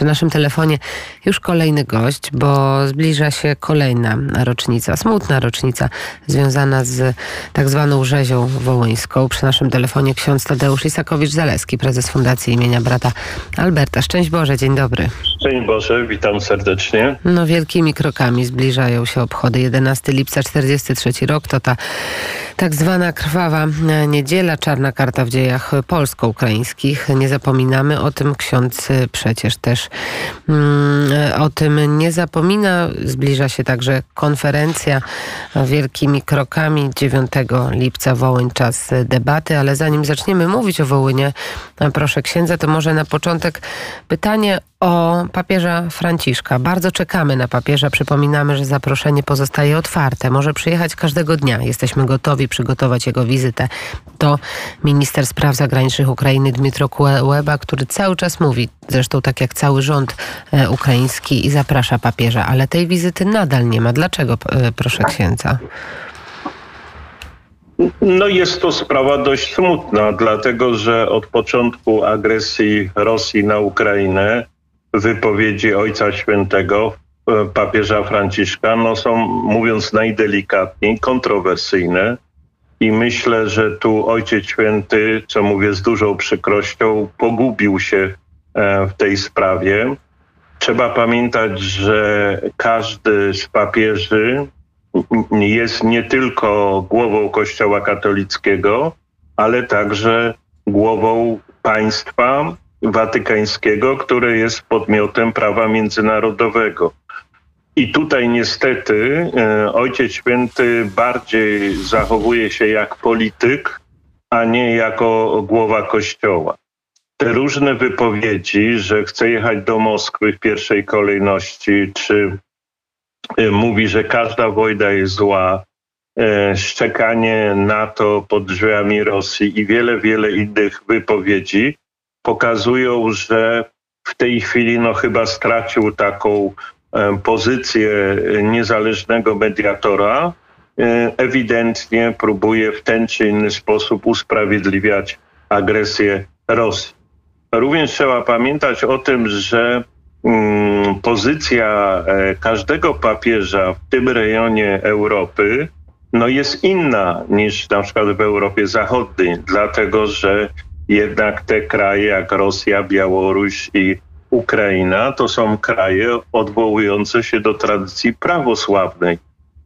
Przy naszym telefonie już kolejny gość, bo zbliża się kolejna rocznica, smutna rocznica związana z tak zwaną rzezią wołyńską. Przy naszym telefonie ksiądz Tadeusz Isakowicz-Zaleski, prezes Fundacji imienia brata Alberta. Szczęść Boże, dzień dobry. Szczęść Boże, witam serdecznie. No wielkimi krokami zbliżają się obchody. 11 lipca 43 rok to ta tak zwana krwawa niedziela, czarna karta w dziejach polsko-ukraińskich. Nie zapominamy o tym. Ksiądz przecież też mm, o tym nie zapomina. Zbliża się także konferencja wielkimi krokami. 9 lipca Wołyń czas debaty, ale zanim zaczniemy mówić o Wołynie, proszę księdza, to może na początek pytanie o papieża Franciszka. Bardzo czekamy na papieża. Przypominamy, że zaproszenie pozostaje otwarte. Może przyjechać każdego dnia. Jesteśmy gotowi przygotować jego wizytę. To minister spraw zagranicznych Ukrainy Dmytro Kuleba, który cały czas mówi, zresztą tak jak cały rząd e, ukraiński i zaprasza papieża, ale tej wizyty nadal nie ma. Dlaczego, e, proszę księdza? No jest to sprawa dość smutna, dlatego że od początku agresji Rosji na Ukrainę wypowiedzi Ojca Świętego, e, papieża Franciszka, no są, mówiąc najdelikatniej, kontrowersyjne. I myślę, że tu Ojciec Święty, co mówię z dużą przykrością, pogubił się e, w tej sprawie. Trzeba pamiętać, że każdy z papieży jest nie tylko głową Kościoła katolickiego, ale także głową państwa, watykańskiego, które jest podmiotem prawa międzynarodowego. I tutaj niestety e, Ojciec Święty bardziej zachowuje się jak polityk, a nie jako głowa Kościoła. Te różne wypowiedzi, że chce jechać do Moskwy w pierwszej kolejności, czy e, mówi, że każda wojna jest zła, e, szczekanie NATO pod drzwiami Rosji i wiele, wiele innych wypowiedzi, pokazują, że w tej chwili no chyba stracił taką pozycję niezależnego mediatora. E, ewidentnie próbuje w ten czy inny sposób usprawiedliwiać agresję Rosji. Również trzeba pamiętać o tym, że mm, pozycja e, każdego papieża w tym rejonie Europy no jest inna niż na przykład w Europie Zachodniej, dlatego że jednak te kraje jak Rosja, Białoruś i Ukraina to są kraje odwołujące się do tradycji prawosławnej.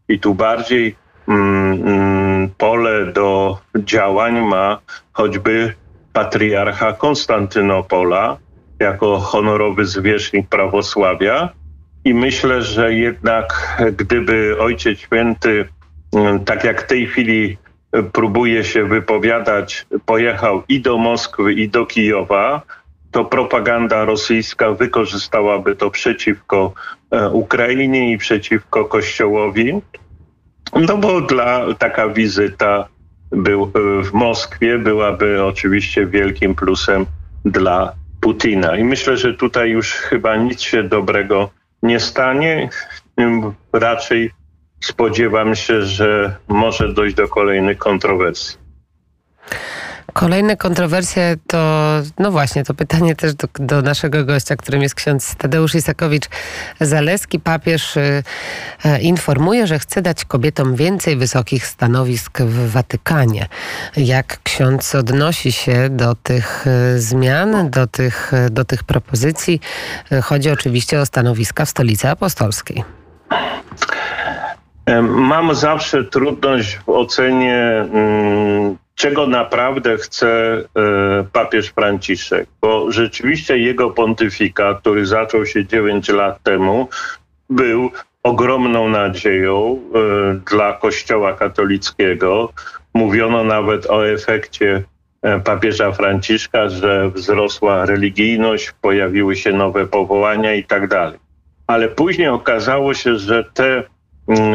I tu bardziej mm, mm, pole do działań ma choćby patriarcha Konstantynopola jako honorowy zwierzchnik prawosławia. I myślę, że jednak gdyby Ojciec Święty, mm, tak jak w tej chwili próbuje się wypowiadać, pojechał i do Moskwy, i do Kijowa, to propaganda rosyjska wykorzystałaby to przeciwko e, Ukrainie i przeciwko Kościołowi. No bo dla taka wizyta był e, w Moskwie byłaby oczywiście wielkim plusem dla Putina. I myślę, że tutaj już chyba nic się dobrego nie stanie. Raczej spodziewam się, że może dojść do kolejnych kontrowersji. Kolejne kontrowersje to, no właśnie, to pytanie też do, do naszego gościa, którym jest ksiądz Tadeusz Isakowicz-Zaleski. Papież y, y, informuje, że chce dać kobietom więcej wysokich stanowisk w Watykanie. Jak ksiądz odnosi się do tych y, zmian, do tych, do tych propozycji? Chodzi oczywiście o stanowiska w stolicy apostolskiej. Mam zawsze trudność w ocenie, mm, czego naprawdę chce e, papież Franciszek, bo rzeczywiście jego pontyfikat, który zaczął się 9 lat temu, był ogromną nadzieją e, dla Kościoła katolickiego. Mówiono nawet o efekcie e, papieża Franciszka, że wzrosła religijność, pojawiły się nowe powołania i tak dalej. Ale później okazało się, że te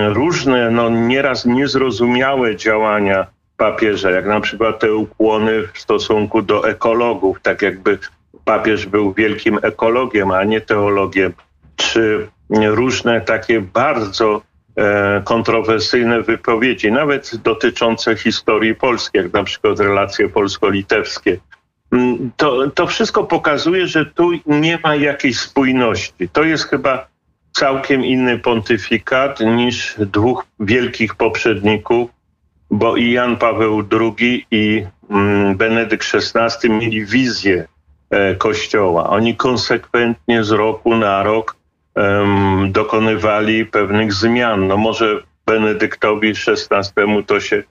różne, no nieraz niezrozumiałe działania papieża, jak na przykład te ukłony w stosunku do ekologów, tak jakby papież był wielkim ekologiem, a nie teologiem, czy różne takie bardzo e, kontrowersyjne wypowiedzi, nawet dotyczące historii Polski, jak na przykład relacje polsko-litewskie. mm, to, to wszystko pokazuje, że tu nie ma jakiejś spójności. To jest chyba całkiem inny pontyfikat niż dwóch wielkich poprzedników, bo i Jan Paweł II i mm, Benedykt XVI mieli wizję e, Kościoła. Oni konsekwentnie z roku na rok um, dokonywali pewnych zmian. No może Benedyktowi XVI to się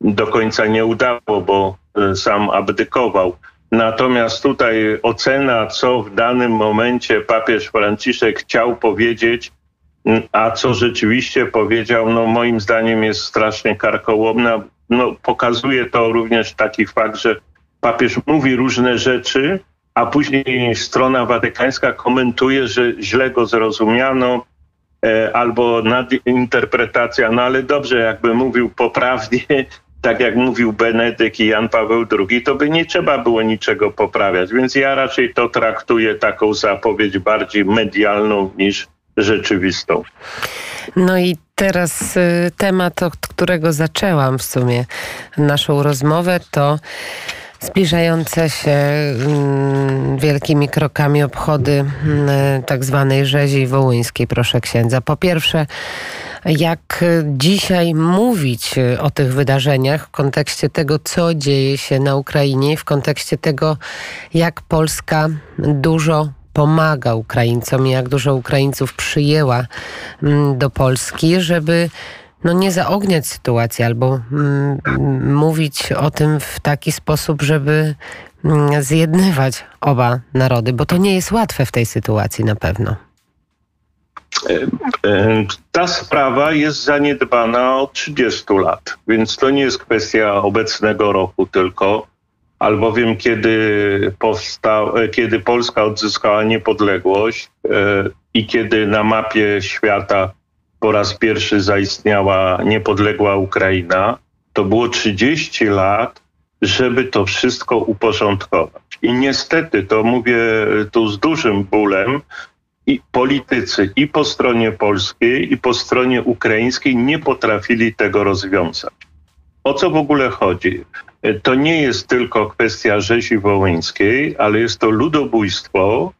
do końca nie udało, bo e, sam abdykował. Natomiast tutaj ocena, co w danym momencie papież Franciszek chciał powiedzieć, a co rzeczywiście powiedział, no moim zdaniem jest strasznie karkołomna. No, pokazuje to również taki fakt, że papież mówi różne rzeczy, a później strona watykańska komentuje, że źle go zrozumiano e, albo nadinterpretacja, no ale dobrze, jakby mówił poprawnie, tak jak mówił Benedykt i Jan Paweł II, to by nie trzeba było niczego poprawiać. Więc ja raczej to traktuję taką zapowiedź bardziej medialną niż rzeczywistą. No i teraz y, temat, od którego zaczęłam w sumie naszą rozmowę, to zbliżające się mm, wielkimi krokami obchody mm, tak zwanej rzezi wołyńskiej, proszę księdza. Po pierwsze, jak dzisiaj mówić o tych wydarzeniach w kontekście tego, co dzieje się na Ukrainie, w kontekście tego, jak Polska dużo pomaga Ukraińcom i jak dużo Ukraińców przyjęła mm, do Polski, żeby no nie zaogniać sytuacji albo mm, mówić o tym w taki sposób, żeby mm, zjednywać oba narody, bo to nie jest łatwe w tej sytuacji na pewno. E, e, ta sprawa jest zaniedbana od 30 lat, więc to nie jest kwestia obecnego roku tylko, albowiem kiedy, powstał, e, kiedy Polska odzyskała niepodległość i kiedy na mapie świata po raz pierwszy zaistniała niepodległa Ukraina, to było 30 lat, żeby to wszystko uporządkować. I niestety, to mówię tu z dużym bólem, i politycy i po stronie polskiej, i po stronie ukraińskiej nie potrafili tego rozwiązać. O co w ogóle chodzi? To nie jest tylko kwestia rzezi wołyńskiej, ale jest to ludobójstwo,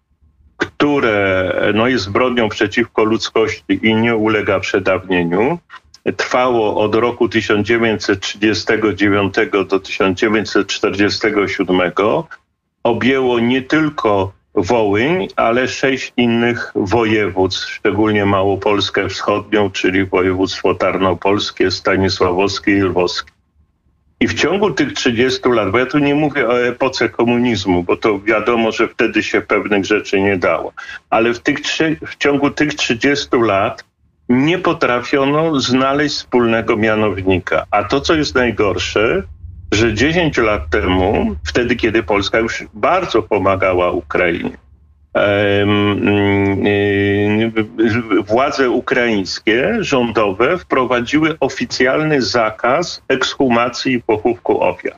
które no, jest zbrodnią przeciwko ludzkości i nie ulega przedawnieniu. Trwało od roku 1939 do 1947. Objęło nie tylko Wołyń, ale sześć innych województw, szczególnie Małopolskę Wschodnią, czyli województwo tarnopolskie, stanisławowskie i lwowskie. I w ciągu tych 30 lat, bo ja tu nie mówię o epoce komunizmu, bo to wiadomo, że wtedy się pewnych rzeczy nie dało, ale w, tych, w ciągu tych 30 lat nie potrafiono znaleźć wspólnego mianownika. A to, co jest najgorsze, że 10 lat temu, wtedy kiedy Polska już bardzo pomagała Ukrainie, władze ukraińskie, rządowe wprowadziły oficjalny zakaz ekshumacji i pochówku ofiar.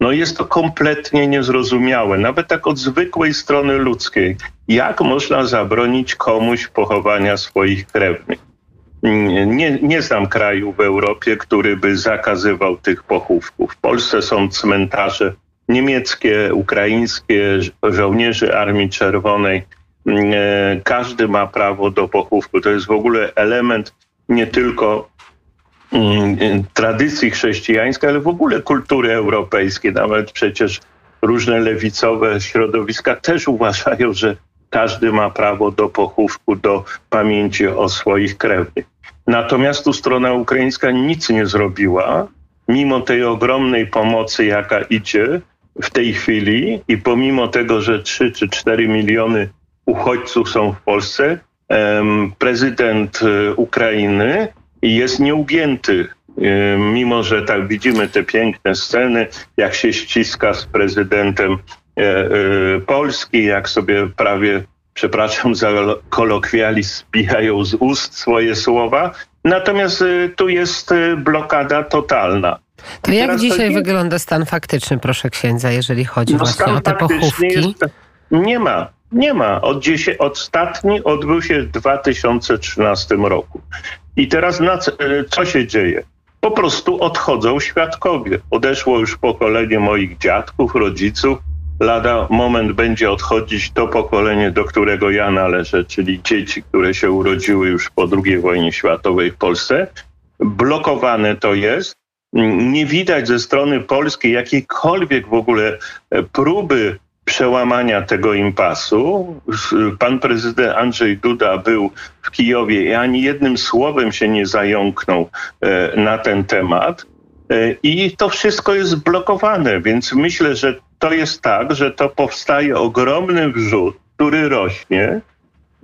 No jest to kompletnie niezrozumiałe, nawet tak od zwykłej strony ludzkiej. Jak można zabronić komuś pochowania swoich krewnych? Nie, nie znam kraju w Europie, który by zakazywał tych pochówków. W Polsce są cmentarze niemieckie, ukraińskie, żołnierzy Armii Czerwonej. Mm, e, każdy ma prawo do pochówku. To jest w ogóle element nie tylko mm, tradycji chrześcijańskiej, ale w ogóle kultury europejskiej. Nawet przecież różne lewicowe środowiska też uważają, że każdy ma prawo do pochówku, do pamięci o swoich krewnych. Natomiast tu strona ukraińska nic nie zrobiła, mimo tej ogromnej pomocy, jaka idzie w tej chwili i pomimo tego, że 3 czy 4 miliony uchodźców są w Polsce, prezydent e, Ukrainy jest nieugięty. Mimo, że tak widzimy te piękne sceny, jak się ściska z prezydentem e, e, Polski, jak sobie prawie przepraszam za kolokwializm, spijają z ust swoje słowa. Natomiast tu jest blokada totalna. To jak Teraz dzisiaj to... wygląda stan faktyczny, proszę księdza, jeżeli chodzi no, właśnie o te pochówki? Jest... Nie ma, nie ma. Od dziesię... Ostatni odbył się w 2013 roku. I teraz na co, y, co się dzieje? Po prostu odchodzą świadkowie. Odeszło już pokolenie moich dziadków, rodziców, lada moment będzie odchodzić to pokolenie, do którego ja należę, czyli dzieci, które się urodziły już po II wojnie światowej w Polsce. Blokowane to jest. Nie widać ze strony polskiej jakiejkolwiek w ogóle e, próby przełamania tego impasu. Pan prezydent Andrzej Duda był w Kijowie i ani jednym słowem się nie zająknął e, na ten temat. E, I to wszystko jest blokowane, więc myślę, że to jest tak, że to powstaje ogromny wrzut, który rośnie.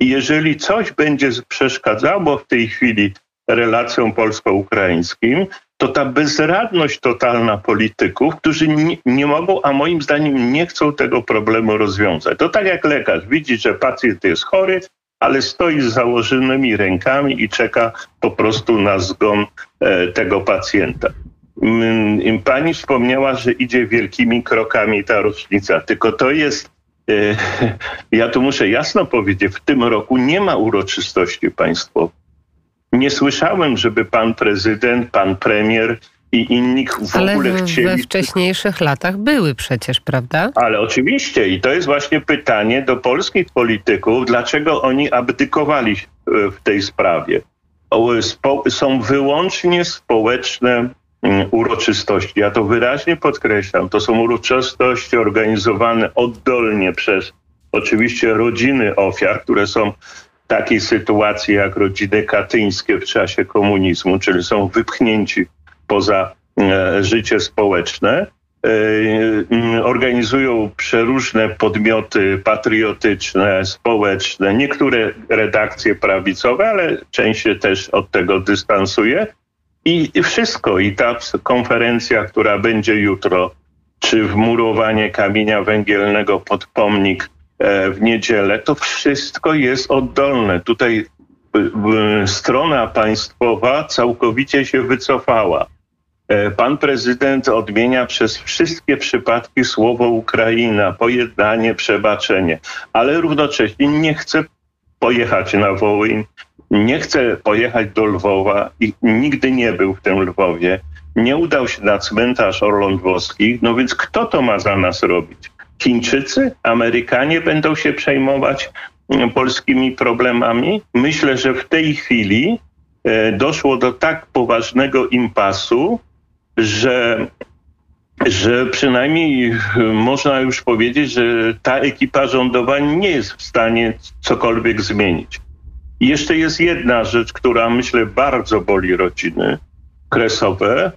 I jeżeli coś będzie przeszkadzało w tej chwili relacjom polsko-ukraińskim, to ta bezradność totalna polityków, którzy nie, nie, mogą, a moim zdaniem nie chcą tego problemu rozwiązać. To tak jak lekarz widzi, że pacjent jest chory, ale stoi z założonymi rękami i czeka po prostu na zgon e, tego pacjenta. Mm, pani wspomniała, że idzie wielkimi krokami ta rocznica, tylko to jest, e, ja tu muszę jasno powiedzieć, w tym roku nie ma uroczystości państwowych. Nie słyszałem, żeby pan prezydent, pan premier i inni w Ale ogóle chcieli. we wcześniejszych latach były przecież, prawda? Ale oczywiście i to jest właśnie pytanie do polskich polityków, dlaczego oni abdykowali w tej sprawie. Są wyłącznie społeczne mm, uroczystości. Ja to wyraźnie podkreślam. To są uroczystości organizowane oddolnie przez oczywiście rodziny ofiar, które są takiej sytuacji jak rodziny katyńskie w czasie komunizmu, czyli są wypchnięci poza e, życie społeczne. E, organizują przeróżne podmioty patriotyczne, społeczne, niektóre redakcje prawicowe, ale część się też od tego dystansuje. I, wszystko, i ta konferencja, która będzie jutro, czy wmurowanie kamienia węgielnego pod pomnik w niedzielę, to wszystko jest oddolne. Tutaj strona państwowa całkowicie się wycofała. E, pan prezydent odmienia przez wszystkie przypadki słowo Ukraina, pojednanie, przebaczenie, ale równocześnie nie chce pojechać na Wołyń, nie chce pojechać do Lwowa i nigdy nie był w tym Lwowie. Nie udał się na cmentarz Orląt Włoskich, no więc kto to ma za nas robić? Chińczycy, Amerykanie będą się przejmować mm, polskimi problemami. Myślę, że w tej chwili e, doszło do tak poważnego impasu, że, że przynajmniej e, można już powiedzieć, że ta ekipa rządowa nie jest w stanie cokolwiek zmienić. Jeszcze jest jedna rzecz, która myślę bardzo boli rodziny kresowe,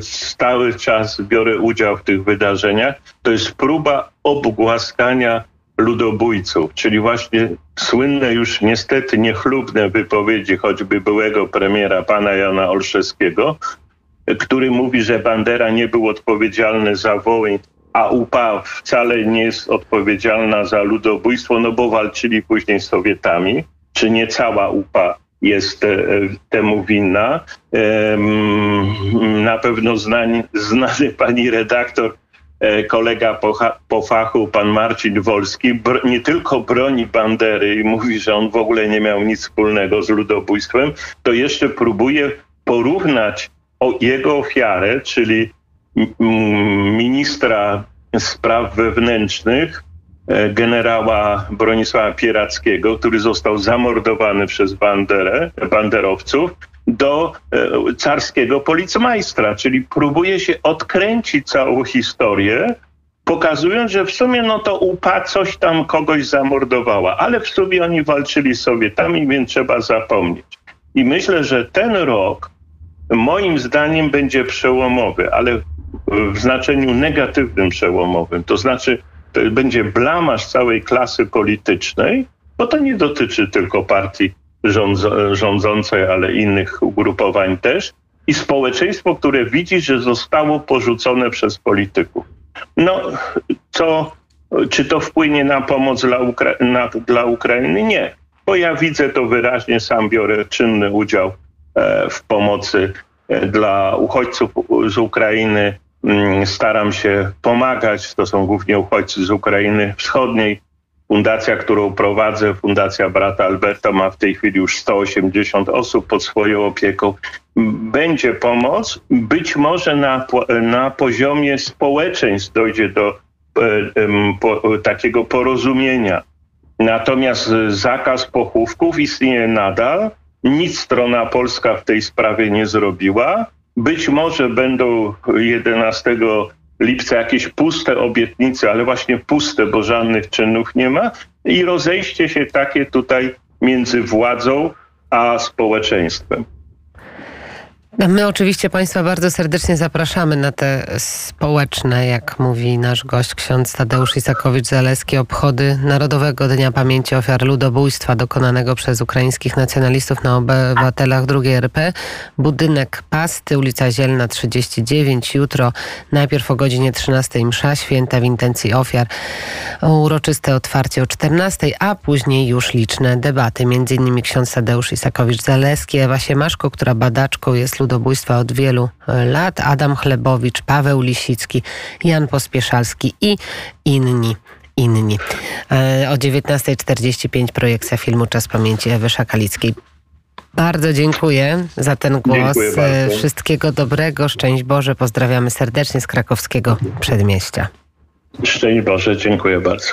stały czas biorę udział w tych wydarzeniach, to jest próba obgłaskania ludobójców, czyli właśnie słynne już niestety niechlubne wypowiedzi choćby byłego premiera pana Jana Olszewskiego, który mówi, że Bandera nie był odpowiedzialny za Wołyń, a UPA wcale nie jest odpowiedzialna za ludobójstwo, no bo walczyli później z Sowietami, czy nie cała UPA jest e, temu winna. Na pewno znany, znany pani redaktor, e, kolega po, po fachu, pan Marcin Wolski, nie tylko broni Bandery i mówi, że on w ogóle nie miał nic wspólnego z ludobójstwem, to jeszcze próbuje porównać jego ofiarę, czyli ministra spraw wewnętrznych generała Bronisława Pierackiego, który został zamordowany przez banderę, banderowców, do e, carskiego policmajstra, czyli próbuje się odkręcić całą historię, pokazując, że w sumie no to UPA coś tam kogoś zamordowała, ale w sumie oni walczyli z Sowietami, więc trzeba zapomnieć. I myślę, że ten rok moim zdaniem będzie przełomowy, ale w znaczeniu negatywnym przełomowym. To znaczy będzie blamaż całej klasy politycznej, bo to nie dotyczy tylko partii rządzącej, ale innych ugrupowań też. I społeczeństwo, które widzi, że zostało porzucone przez polityków. No, co, czy to wpłynie na pomoc dla, Ukra- na, dla Ukrainy? Nie, bo ja widzę to wyraźnie, sam biorę czynny udział e, w pomocy e, dla uchodźców z Ukrainy staram się pomagać. To są głównie uchodźcy z Ukrainy Wschodniej. Fundacja, którą prowadzę, Fundacja Brata Alberta, ma w tej chwili już 180 osób pod swoją opieką. Będzie pomoc. Być może na, na poziomie społeczeństw dojdzie do e, po, takiego porozumienia. Natomiast zakaz pochówków istnieje nadal. Nic strona polska w tej sprawie nie zrobiła. Być może będą 11 lipca jakieś puste obietnice, ale właśnie puste, bo żadnych czynów nie ma. I rozejście się takie tutaj między władzą a społeczeństwem. My oczywiście Państwa bardzo serdecznie zapraszamy na te społeczne, jak mówi nasz gość ksiądz Tadeusz Isakowicz-Zaleski, obchody Narodowego Dnia Pamięci Ofiar Ludobójstwa dokonanego przez ukraińskich nacjonalistów na obywatelach II RP. Budynek Pasty, ulica Zielna 39. Jutro najpierw o godzinie 13 msza święta w intencji ofiar. Uroczyste otwarcie o 14, a później już liczne debaty. Między innymi ksiądz Tadeusz Isakowicz-Zaleski, Ewa Siemaszko, która badaczką jest ludobójstwa od wielu e, lat, Adam Chlebowicz, Paweł Lisicki, Jan Pospieszalski i inni inni. E, o 19.45 projekcja filmu Czas Pamięci Ewy Szakalickiej. Bardzo dziękuję za ten głos. E, wszystkiego dobrego, szczęść Boże. Pozdrawiamy serdecznie z krakowskiego przedmieścia. Szczęść Boże, dziękuję bardzo.